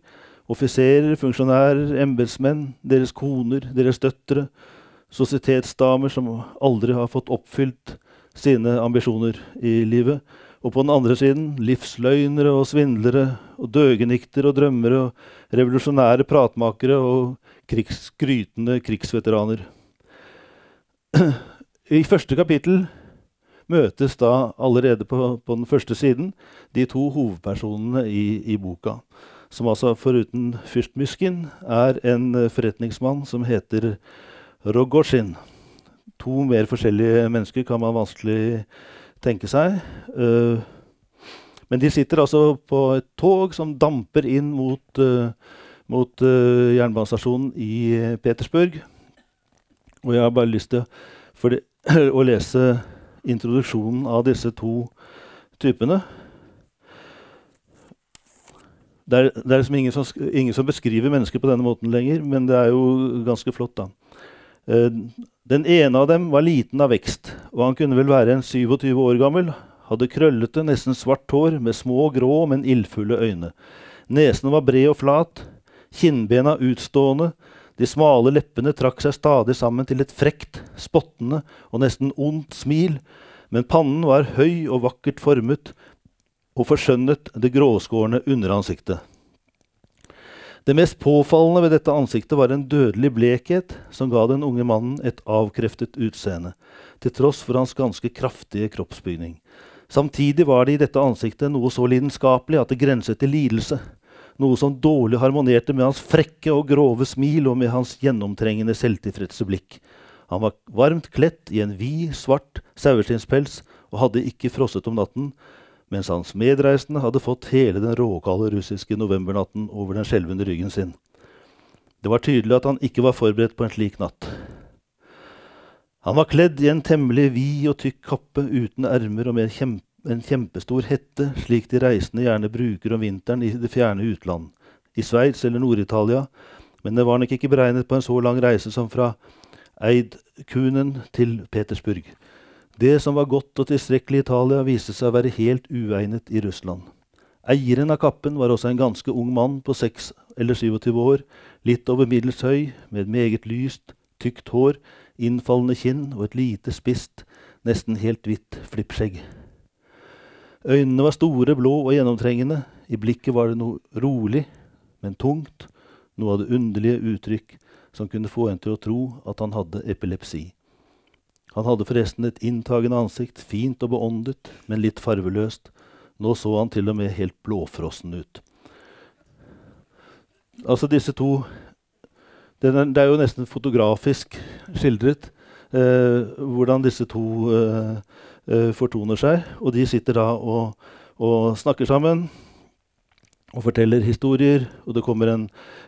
Offiserer, funksjonærer, embetsmenn, deres koner, deres døtre. Sosietetsdamer som aldri har fått oppfylt sine ambisjoner i livet. Og på den andre siden livsløgnere og svindlere og døgenikter og drømmere og revolusjonære pratmakere og krigs, skrytende krigsveteraner. I første kapittel møtes da allerede på, på den første siden de to hovedpersonene i, i boka. Som altså foruten fyrst Myskin er en forretningsmann som heter Rogozjin. To mer forskjellige mennesker kan man vanskelig tenke seg. Uh, men de sitter altså på et tog som damper inn mot, uh, mot uh, jernbanestasjonen i Petersburg. Og jeg har bare lyst til å lese introduksjonen av disse to typene. Det er, det er liksom ingen som, ingen som, beskriver mennesker på denne måten lenger, men det er jo ganske flott, da. Uh, den ene av dem var liten av vekst, og han kunne vel være en 27 år gammel. Hadde krøllete, nesten svart hår med små, grå, men ildfulle øyne. Nesen var bred og flat, kinnbena utstående, de smale leppene trakk seg stadig sammen til et frekt, spottende og nesten ondt smil, men pannen var høy og vakkert formet og forskjønnet det gråskårne underansiktet. Det mest påfallende ved dette ansiktet var en dødelig blekhet som ga den unge mannen et avkreftet utseende, til tross for hans ganske kraftige kroppsbygning. Samtidig var det i dette ansiktet noe så lidenskapelig at det grenset til lidelse noe som dårlig harmonerte med hans frekke og grove smil og med hans gjennomtrengende selvtilfredse blikk. Han var varmt kledt i en vid, svart saueskinnspels og hadde ikke frosset om natten, mens hans medreisende hadde fått hele den råkalde russiske novembernatten over den skjelvende ryggen sin. Det var tydelig at han ikke var forberedt på en slik natt. Han var kledd i en temmelig vid og tykk kappe uten ermer og med en kjempe en kjempestor hette, slik de reisende gjerne bruker om vinteren i det fjerne utland, i Sveits eller Nord-Italia, men det var nok ikke beregnet på en så lang reise som fra Eidkunen til Petersburg. Det som var godt og tilstrekkelig i Italia, viste seg å være helt uegnet i Russland. Eieren av kappen var også en ganske ung mann på 6 eller 27 år, litt over middels høy, med meget lyst, tykt hår, innfallende kinn og et lite, spist, nesten helt hvitt flippskjegg. Øynene var store, blå og gjennomtrengende. I blikket var det noe rolig, men tungt, noe av det underlige uttrykk som kunne få en til å tro at han hadde epilepsi. Han hadde forresten et inntagende ansikt, fint og beåndet, men litt farveløst. Nå så han til og med helt blåfrossen ut. Altså disse to Det er, jo nesten fotografisk skildret eh, hvordan disse to eh, uh, fortoner seg. Og de sitter da og, og, snakker sammen og forteller historier. Og det kommer en,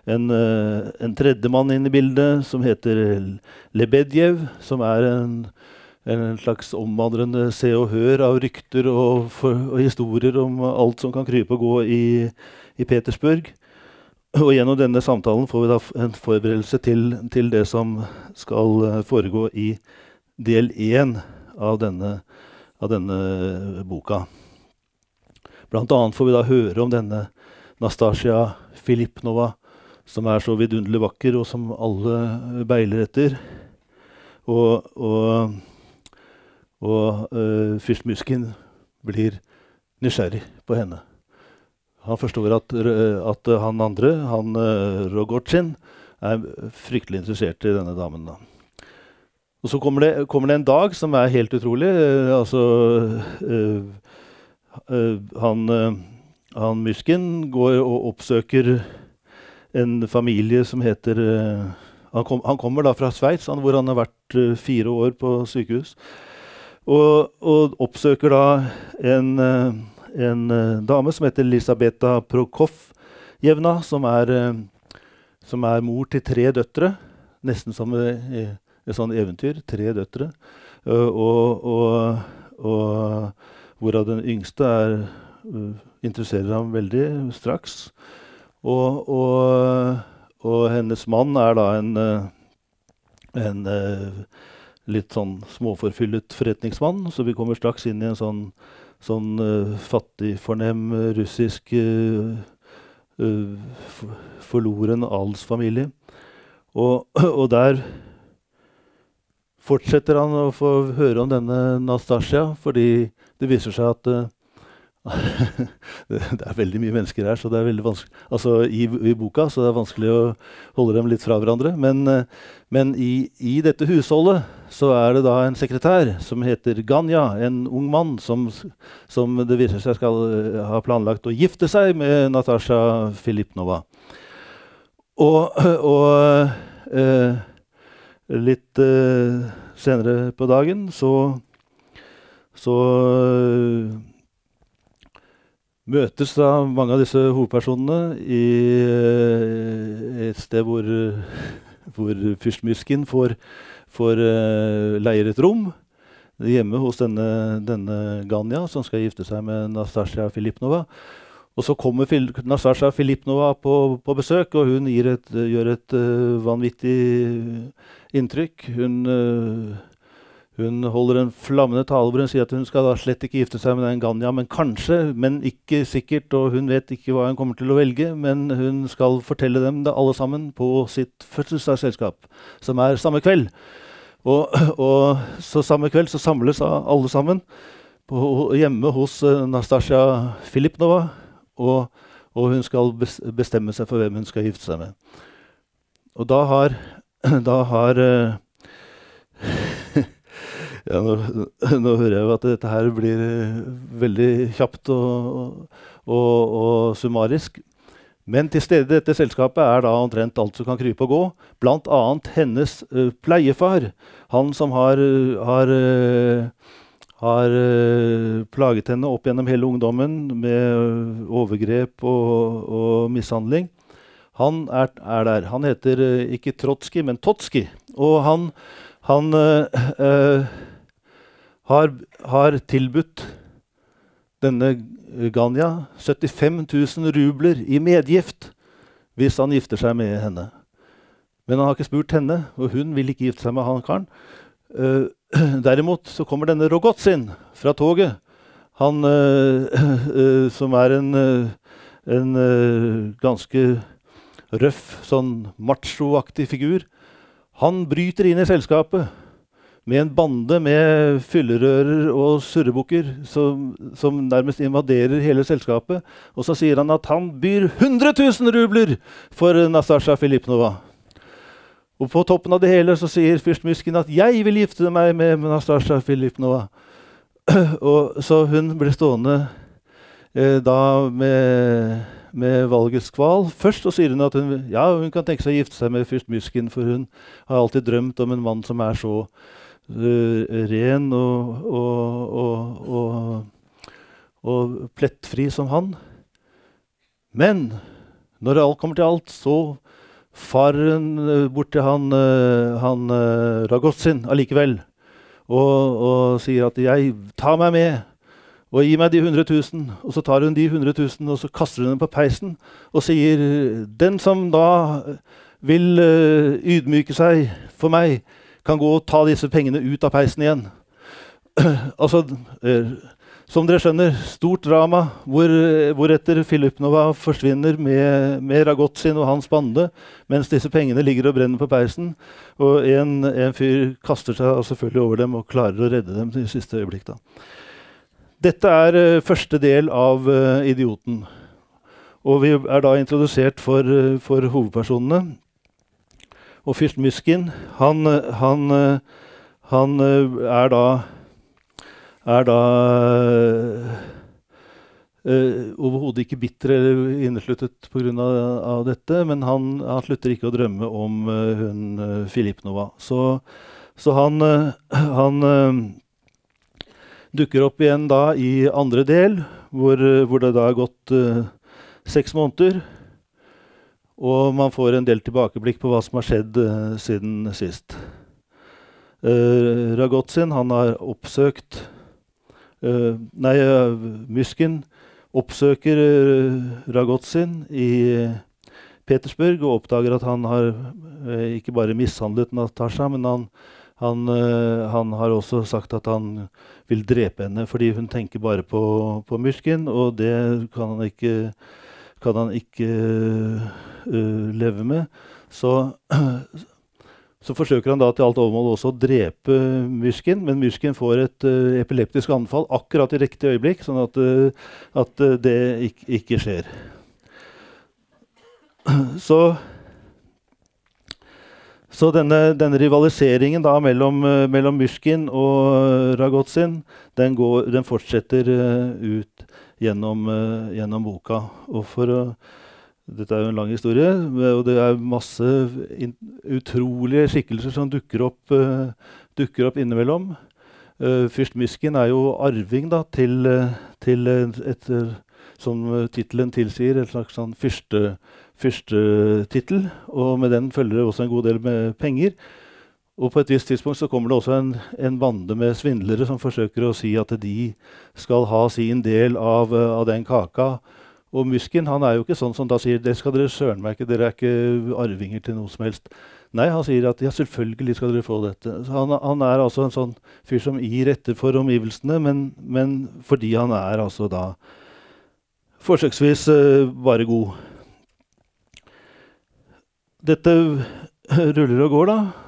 en, uh, en tredjemann inn i bildet som heter Lebedjev, som er en, en slags omvandrende se og hør av rykter og, for, og, historier om alt som kan krype og gå i, i, Petersburg. Og gjennom denne samtalen får vi da en forberedelse til, til det som skal uh, foregå i del én av av denne boka. Blant annet får vi da høre om denne Nastasia Filipnova, som er så vidunderlig vakker, og som alle beiler etter. Og, og, og uh, fyrst Muskin blir nysgjerrig på henne. Han forstår at, at han andre, han uh, Rogotsin, er fryktelig interessert i denne damen. da. Og så kommer det, kommer det, en dag som er helt utrolig. Uh, altså uh, uh, Han, han Mysken går og oppsøker en familie som heter han, kom, han, kommer da fra Sveits, hvor han har vært fire år på sykehus. Og, og oppsøker da en, en dame som heter Elisabeta Prokofjevna, som er, som er mor til tre døtre. Nesten som et, et sånt eventyr. Tre døtre. Og, og, og, hvorav den yngste er, interesserer ham veldig straks. Og, og, hennes mann er da en, en litt sånn småforfyllet forretningsmann, så vi kommer straks inn i en sånn, sånn uh, fattig, fornem russisk uh, uh, forloren adelsfamilie. Og, og der fortsetter han å få høre om denne Nastasja, fordi det viser seg at, eh, det, er veldig mye mennesker her, så det er veldig vanskelig Altså i, i boka, så det er vanskelig å holde dem litt fra hverandre. Men, eh, men i, i, dette husholdet så er det da en sekretær som heter Ganya, en ung mann som, som det viser seg skal eh, ha planlagt å gifte seg med Natasja Filipnova. Og, og eh, litt eh, senere på dagen så så møtes da mange av disse hovedpersonene i uh, et sted hvor, hvor fyrstmusken får, får uh, leier et rom. Hjemme hos denne, denne, Ganya, som skal gifte seg med Nastasja Filipnova. Og så kommer Fil Nastasja Filipnova på, på, besøk, og hun et, gjør et uh, vanvittig inntrykk. Hun hun holder en flammende tale hvor hun sier at hun skal da slett ikke gifte seg med den Ganya, men kanskje, men ikke sikkert, og hun vet ikke hva hun kommer til å velge. Men hun skal fortelle dem det alle sammen på sitt fødselsdagsselskap, som er samme kveld. Og, og, så samme kveld så samles alle sammen på, hjemme hos uh, Nastasja Filipnova, og, og, hun skal bestemme seg for hvem hun skal gifte seg med. Og da har, da har uh, ja, nå, nå, hører jeg jo at dette her blir eh, veldig kjapt og, og, og summarisk. Men til stede i dette selskapet er da omtrent alt som kan krype og gå. Bl.a. hennes uh, pleiefar. Han som har, har, uh, har uh, plaget henne opp gjennom hele ungdommen med overgrep og, og mishandling. Han er, er, der. Han heter ikke Trotskij, men Totskij. Og han, han har, har tilbudt denne Ganya 75 000 rubler i medgift hvis han gifter seg med henne. Men han har ikke spurt henne, og hun vil ikke gifte seg med han karen. Uh, derimot så kommer denne Rogotsin fra toget. Han uh, uh, som er en, en ganske røff, sånn machoaktig figur. Han bryter inn i selskapet med en bande med fyllerører og surrebukker som, som, nærmest invaderer hele selskapet. Og så sier han at han byr 100 000 rubler for Nastasja Filipnova. Og på toppen av det hele så sier fyrst Myskin at 'jeg vil gifte meg med Nastasja Filipnova'. og så hun ble stående eh, da med, med valgets kval. Først så sier hun at hun, ja, hun kan tenke seg å gifte seg med fyrst Myskin, for hun har alltid drømt om en mann som er så ren og, og, og, og, plettfri som han. Men når alt kommer til alt, så faren eh, bort til han, eh, han Ragotsin allikevel og sier at 'jeg tar meg med'. Og gi meg de 100 000. Og så tar hun de 100 000 og så kaster hun dem på peisen og sier den som da vil ydmyke seg for meg, kan gå og ta disse pengene ut av peisen igjen. altså, eh, som dere skjønner, stort drama hvor, hvoretter Filipnova forsvinner med, med Ragotsin og hans bande, mens disse pengene ligger og brenner på peisen. Og en, en fyr kaster seg selvfølgelig over dem og klarer å redde dem i siste øyeblikk. Da. Dette er uh, første del av uh, Idioten. Og vi er da introdusert for, uh, for hovedpersonene. Og fyrst Myskin, han, han, han er da er da Uh, overhodet ikke bitter eller innesluttet pga. Dette, men han, han, slutter ikke å drømme om uh, hun Filipnova. Så, så han, han dukker opp igjen da i andre del, hvor, hvor det da er gått seks måneder. Og man får en del tilbakeblikk på hva som har skjedd uh, siden sist. Uh, Ragotsin han har oppsøkt uh, Nei, Myskin oppsøker Ragotsin i Petersburg og oppdager at han har ikke bare mishandlet Natasha, men han, han, han, har også sagt at han vil drepe henne fordi hun tenker bare på, på Myskin, og det kan han ikke kan han ikke uh, leve med. Så, Så forsøker han da til alt overmål også å drepe Myskin, men Myskin får et uh, epileptisk anfall akkurat i riktig øyeblikk, sånn at, at det ikke, ikke, skjer. Så, så denne, denne, rivaliseringen da mellom, mellom Myskin og Ragotsin, den, går, den fortsetter ut gjennom, gjennom, boka. Og for å dette er jo en lang historie, og det er masse utrolige skikkelser som dukker opp, uh, dukker opp innimellom. Uh, Fyrst Myskin er jo arving da, til, uh, til et, som tittelen tilsier, et slags sånn fyrstetittel. Og med den følger det også en god del med penger. Og på et visst tidspunkt så kommer det også en, en bande med svindlere som forsøker å si at de skal ha sin del av, av den kaka og Musken han er jo ikke sånn som da sier det skal dere søren meg ikke, dere er ikke arvinger til noe som helst. Nei, han sier at ja, selvfølgelig skal dere få dette. Han, han, er altså en sånn fyr som gir etter for omgivelsene, men, men fordi han er altså da forsøksvis uh, bare god. Dette ruller og går, da.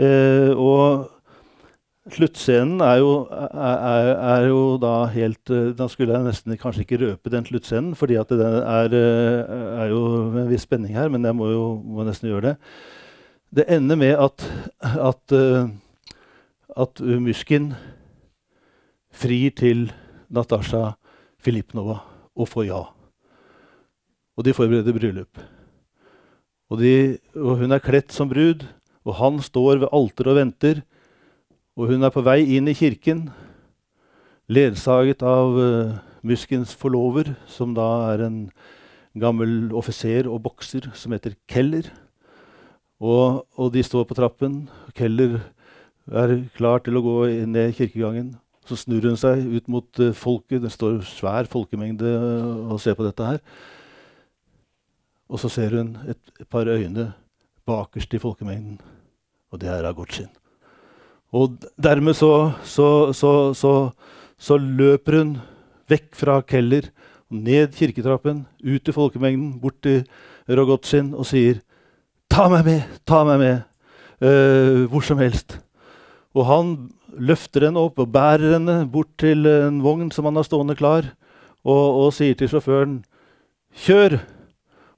Uh, og Sluttscenen er er, er jo, da helt eh, Da skulle jeg nesten kanskje ikke røpe den sluttscenen, fordi at det er, eh, er jo en viss spenning her, men jeg må jo må nesten gjøre det. Det ender med at, at, eh, at Mysjkin frir til Natasja Filipnova og får ja. Og de forbereder bryllup. Og, de, og hun er kledt som brud, og han står ved alteret og venter. Og hun er på vei inn i kirken, ledsaget av uh, Muskens forlover, som da er en gammel offiser og bokser som heter Keller. Og, og, de står på trappen. Keller er klar til å gå ned kirkegangen. Så snur hun seg ut mot uh, folket. Det står svær folkemengde og ser på dette her. Og så ser hun et, et par øyne bakerst i folkemengden, og det er Agotsin. Og dermed så, så, så, så, løper hun vekk fra Keller, ned kirketrappen, ut til folkemengden, bort til Rogotsin og sier Ta meg med! Ta meg med! Uh, hvor som helst. Og han løfter henne opp og bærer henne bort til en vogn som han har stående klar, og, og sier til sjåføren Kjør!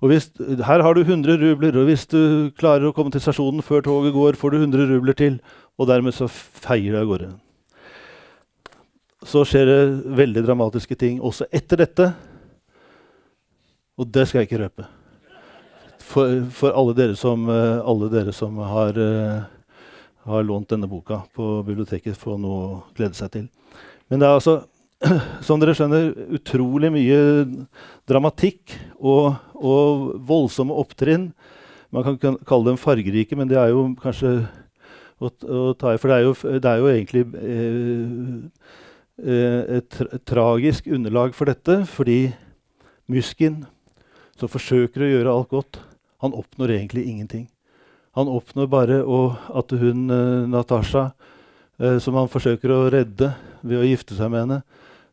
Og hvis, her har du 100 rubler, og hvis du klarer å komme til stasjonen før toget går, får du 100 rubler til og dermed så feier det av gårde. Så skjer det veldig dramatiske ting også etter dette. Og det skal jeg ikke røpe. For, for alle, dere som, eh, alle dere som har, uh, har, lånt denne boka på biblioteket, får noe å glede seg til. Men det er altså, som dere skjønner, utrolig mye dramatikk og, og voldsomme opptrinn. Man kan kalle dem fargerike, men det er jo kanskje å, å ta i. For det er jo, det er jo egentlig eh, eh, et, tragisk underlag for dette, fordi Muskin, som forsøker å gjøre alt godt, han oppnår egentlig ingenting. Han oppnår bare at hun, eh, Natasha, eh, som han forsøker å redde ved å gifte seg med henne,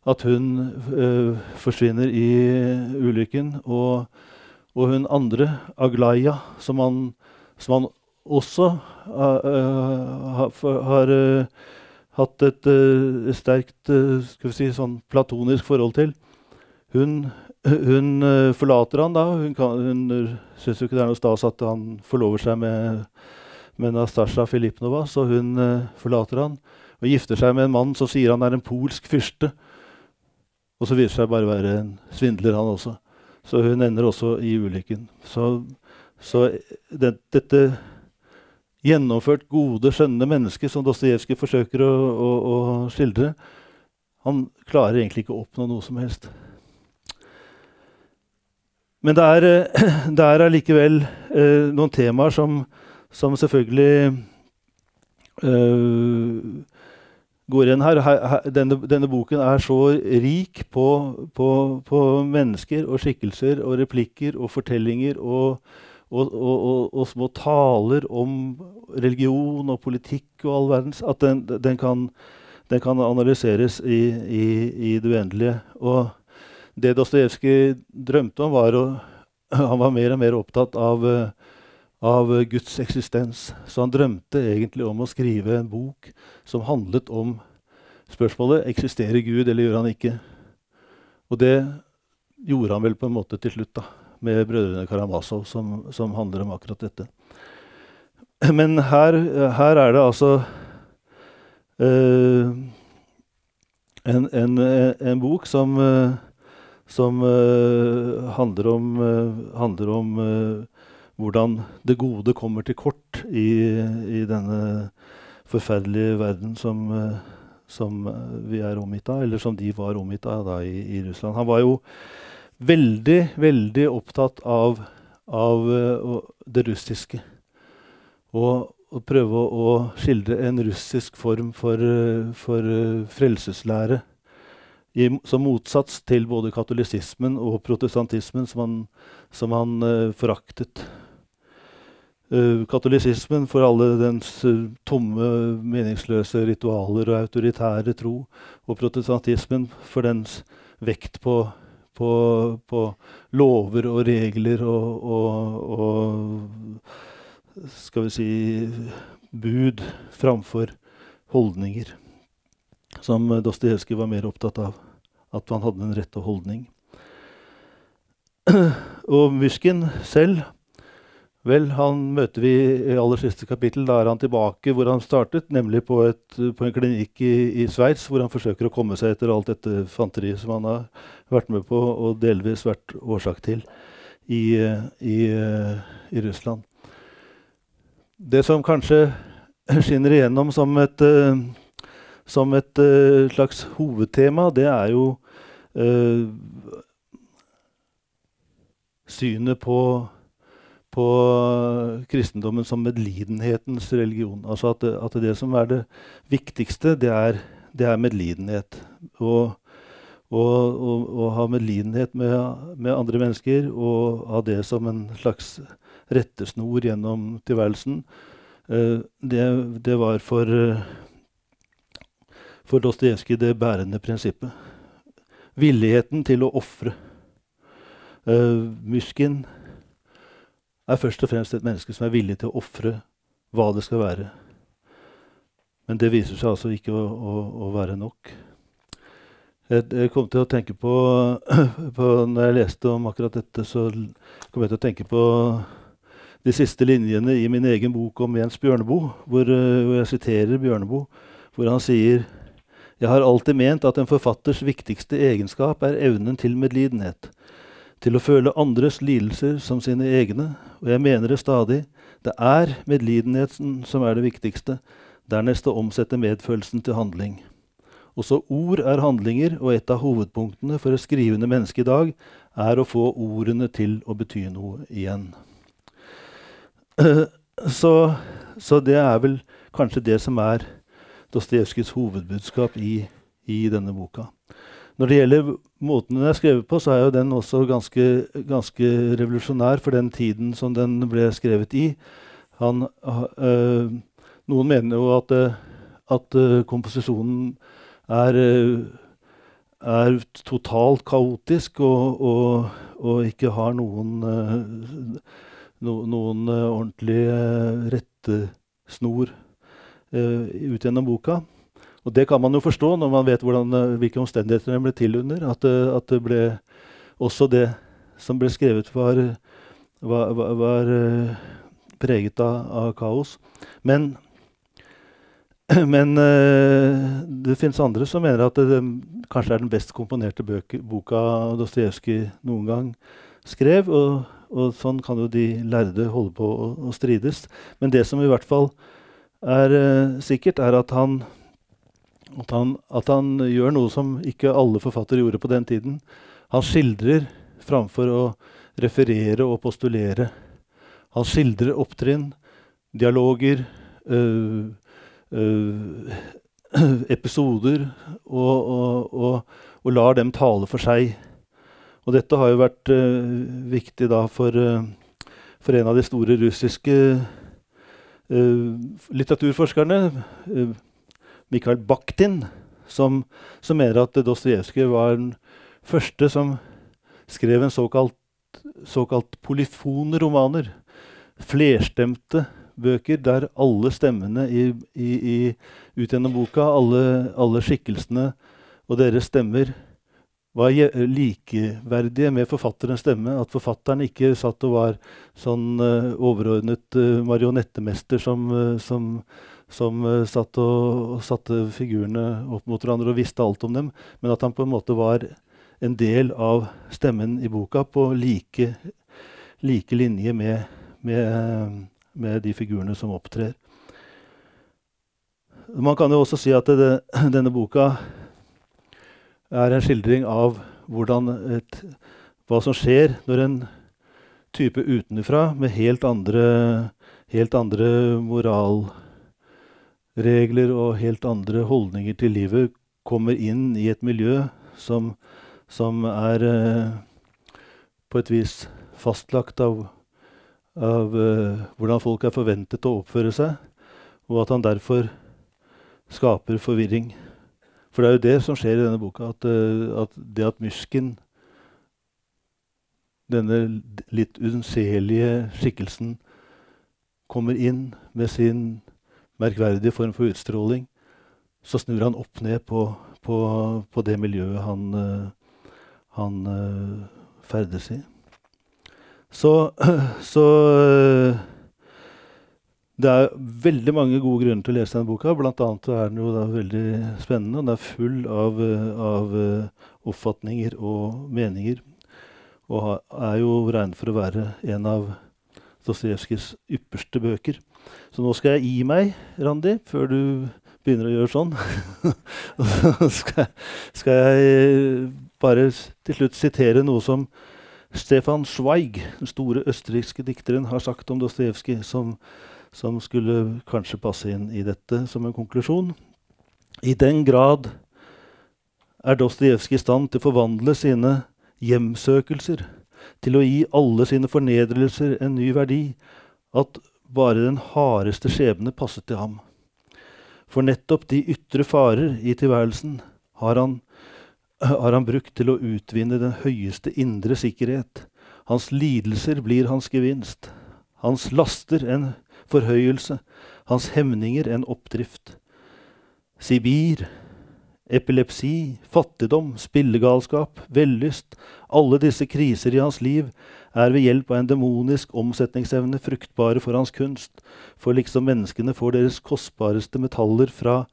at hun eh, forsvinner i ulykken. Og, og hun andre, Aglaya, som han, som han også uh, har uh, hatt et sterkt si, sånn platonisk forhold til. Hun, hun forlater han da. Hun, kan, hun syns jo ikke det er noe stas at han forlover seg med, med Nastasja Filipnova, så hun forlater han og gifter seg med en mann som sier han er en polsk fyrste. Og så viser det seg bare å være en svindler, han også. Så hun ender også i ulykken. Så, så det, dette gjennomført gode, skjønne mennesket som Dostojevskij forsøker å, å, å, skildre, han klarer egentlig ikke å oppnå noe som helst. Men det er, det er allikevel eh, noen temaer som, som selvfølgelig eh, går igjen her. her, her denne, denne, boken er så rik på, på, på mennesker og skikkelser og replikker og fortellinger og og, og, og, små taler om religion og politikk og all verdens At den, den, kan, den kan, analyseres i, i, i, det uendelige. Og det Dostojevskij drømte om, var å Han var mer og mer opptatt av, av eh, Guds eksistens. Så han drømte egentlig om å skrive en bok som handlet om spørsmålet eksisterer Gud eller gjør han ikke. Og det gjorde han vel på en måte til slutt, da, med brødrene Karamazov, som, som handler om akkurat dette. Men her, her er det altså uh, en, en, en, bok som, uh, som uh, handler om, handler om hvordan det gode kommer til kort i, i denne forferdelige verden som, som, vi er omgitt av, eller som de var omgitt av da, i, i, Russland. Han var jo veldig, veldig opptatt av, av det russiske. Og, å prøve å, skildre en russisk form for, for frelseslære i, som motsats til både katolisismen og protestantismen, som han, som han uh, foraktet. Uh, katolisismen for alle dens uh, tomme, meningsløse ritualer og autoritære tro, og protestantismen for dens vekt på, på, på lover og regler og, og, og skal vi si bud framfor holdninger som Dostojevskij var mer opptatt av. At han hadde den rette holdning. Og Mysjkin selv Vel, han møter vi i aller siste kapittel. Da er han tilbake hvor han startet, nemlig på, et, på en klinikk i, i Sveits, hvor han forsøker å komme seg etter alt dette fanteriet som han har vært med på og delvis vært årsak til i, i, i Russland. Det som kanskje skinner igjennom som et uh, som et uh, slags hovedtema, det er jo øh, synet på, på kristendommen som medlidenhetens religion. Altså at at det som er det viktigste, det er, det er medlidenhet. Og, og, ha medlidenhet med, med, andre mennesker og ha det som en slags rettesnor gjennom tilværelsen. Uh, det, det, var for for Dostojevskij det bærende prinsippet. Villigheten til å ofre. Uh, Mysjkin er først og fremst et menneske som er villig til å ofre hva det skal være. Men det viser seg altså ikke å, å, å være nok. Jeg, kom til å tenke på, på, Når jeg leste om akkurat dette, så kom jeg til å tenke på de siste linjene i min egen bok om Jens Bjørneboe, hvor, uh, hvor jeg siterer Bjørneboe, hvor han sier jeg har alltid ment at en forfatters viktigste egenskap er evnen til medlidenhet. Til å føle andres lidelser som sine egne, og jeg mener det stadig. Det er medlidenheten som er det viktigste, dernest å omsette medfølelsen til handling. Også ord er handlinger, og et av hovedpunktene for et skrivende menneske i dag er å få ordene til å bety noe igjen. Så, så det er vel kanskje det som er Dostojevskijs hovedbudskap i, i, denne boka. Når det gjelder måten den er skrevet på, så er jo den også ganske, ganske revolusjonær for den tiden som den ble skrevet i. Han, øh, noen mener jo at, at øh, komposisjonen er, er, totalt kaotisk og, og, og, ikke har noen, no, noen ordentlig rettesnor ut gjennom boka. Og det kan man jo forstå når man vet hvordan, uh, hvilke omstendigheter den ble til under. At, uh, at, det ble også det som ble skrevet, var, var, var, var preget av, av, kaos. Men, men det fins andre som mener at det, kanskje er den best komponerte bøke, boka Dostojevskij noen gang skrev. Og, og, sånn kan jo de lærde holde på å, strides. Men det som i hvert fall er sikkert, er at han, at han, at, han, gjør noe som ikke alle forfattere gjorde på den tiden. Han skildrer framfor å referere og postulere. Han skildrer opptrinn, dialoger, øh, øh, episoder, og, og, og, og, lar dem tale for seg. Og dette har jo vært viktig da for, for en av de store russiske Uh, litteraturforskerne, uh, Mikhail Bakhtin, som, som mener at Dostojevskij var den første som skrev en såkalt, såkalt polyfone romaner. flerstemte bøker der alle stemmene i, i, i, ut gjennom boka, alle, alle skikkelsene og deres stemmer var likeverdige med forfatterens stemme. At forfatteren ikke satt og var sånn uh, overordnet uh, marionettemester som, uh, som, som satt og, og, satte figurene opp mot hverandre og visste alt om dem, men at han på en måte var en del av stemmen i boka på like, like linje med, med, med, de figurene som opptrer. Man kan jo også si at det, denne boka er en skildring av et, hva som skjer når en type utenfra med helt andre, helt andre moralregler og helt andre holdninger til livet kommer inn i et miljø som, som er eh, på et vis fastlagt av, av eh, hvordan folk er forventet å oppføre seg, og at han derfor skaper forvirring. For det er jo det som skjer i denne boka. At, uh, at det at Mysken, denne litt unnselige skikkelsen, kommer inn med sin merkverdige form for utstråling, så snur han opp ned på, på, på det miljøet han, uh, han uh, ferdes i. Så, så det er veldig mange gode grunner til å lese denne boka. Blant annet er den jo veldig spennende. Den er full av, av oppfatninger og meninger. Og er jo regnet for å være en av Dostojevskijs ypperste bøker. Så nå skal jeg gi meg, Randi, før du begynner å gjøre sånn. skal, skal, jeg bare til slutt sitere noe som Stefan Zweig, den store østerrikske dikteren, har sagt om Dostojevskij, som som skulle kanskje passe inn i dette som en konklusjon. I den grad er Dostojevskij i stand til å forvandle sine hjemsøkelser til å gi alle sine fornedrelser en ny verdi, at bare den hardeste skjebne passet til ham. For nettopp de ytre farer i tilværelsen har han, har han brukt til å utvinne den høyeste indre sikkerhet. Hans lidelser blir hans gevinst. Hans laster en forhøyelse, hans hemninger en oppdrift. Sibir, epilepsi, fattigdom, spillegalskap, vellyst, alle disse kriser i hans liv er ved hjelp av en demonisk omsetningsevne fruktbare for hans kunst, for liksom menneskene får deres kostbareste metaller fra,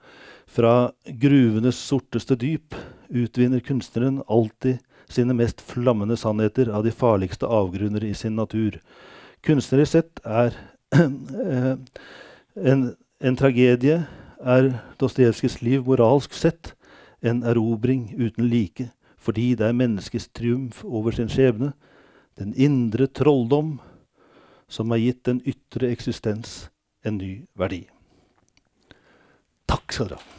fra gruvenes sorteste dyp, utvinner kunstneren alltid sine mest flammende sannheter av de farligste avgrunner i sin natur. Kunstnerisk sett er en, en, tragedie er Dostojevskijs liv moralsk sett en erobring uten like, fordi det er menneskets triumf over sin skjebne, den indre trolldom, som har gitt den ytre eksistens en ny verdi. Takk skal dere ha.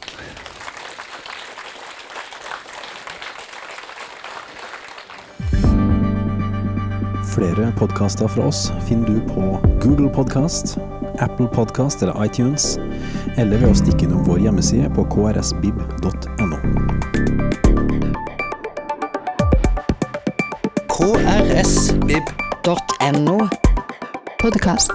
Flere podkaster fra oss finner du på Google Podkast, Apple Podkast eller iTunes, eller ved å stikke innom vår hjemmeside på krsbib.no. krsbib.no Podkast.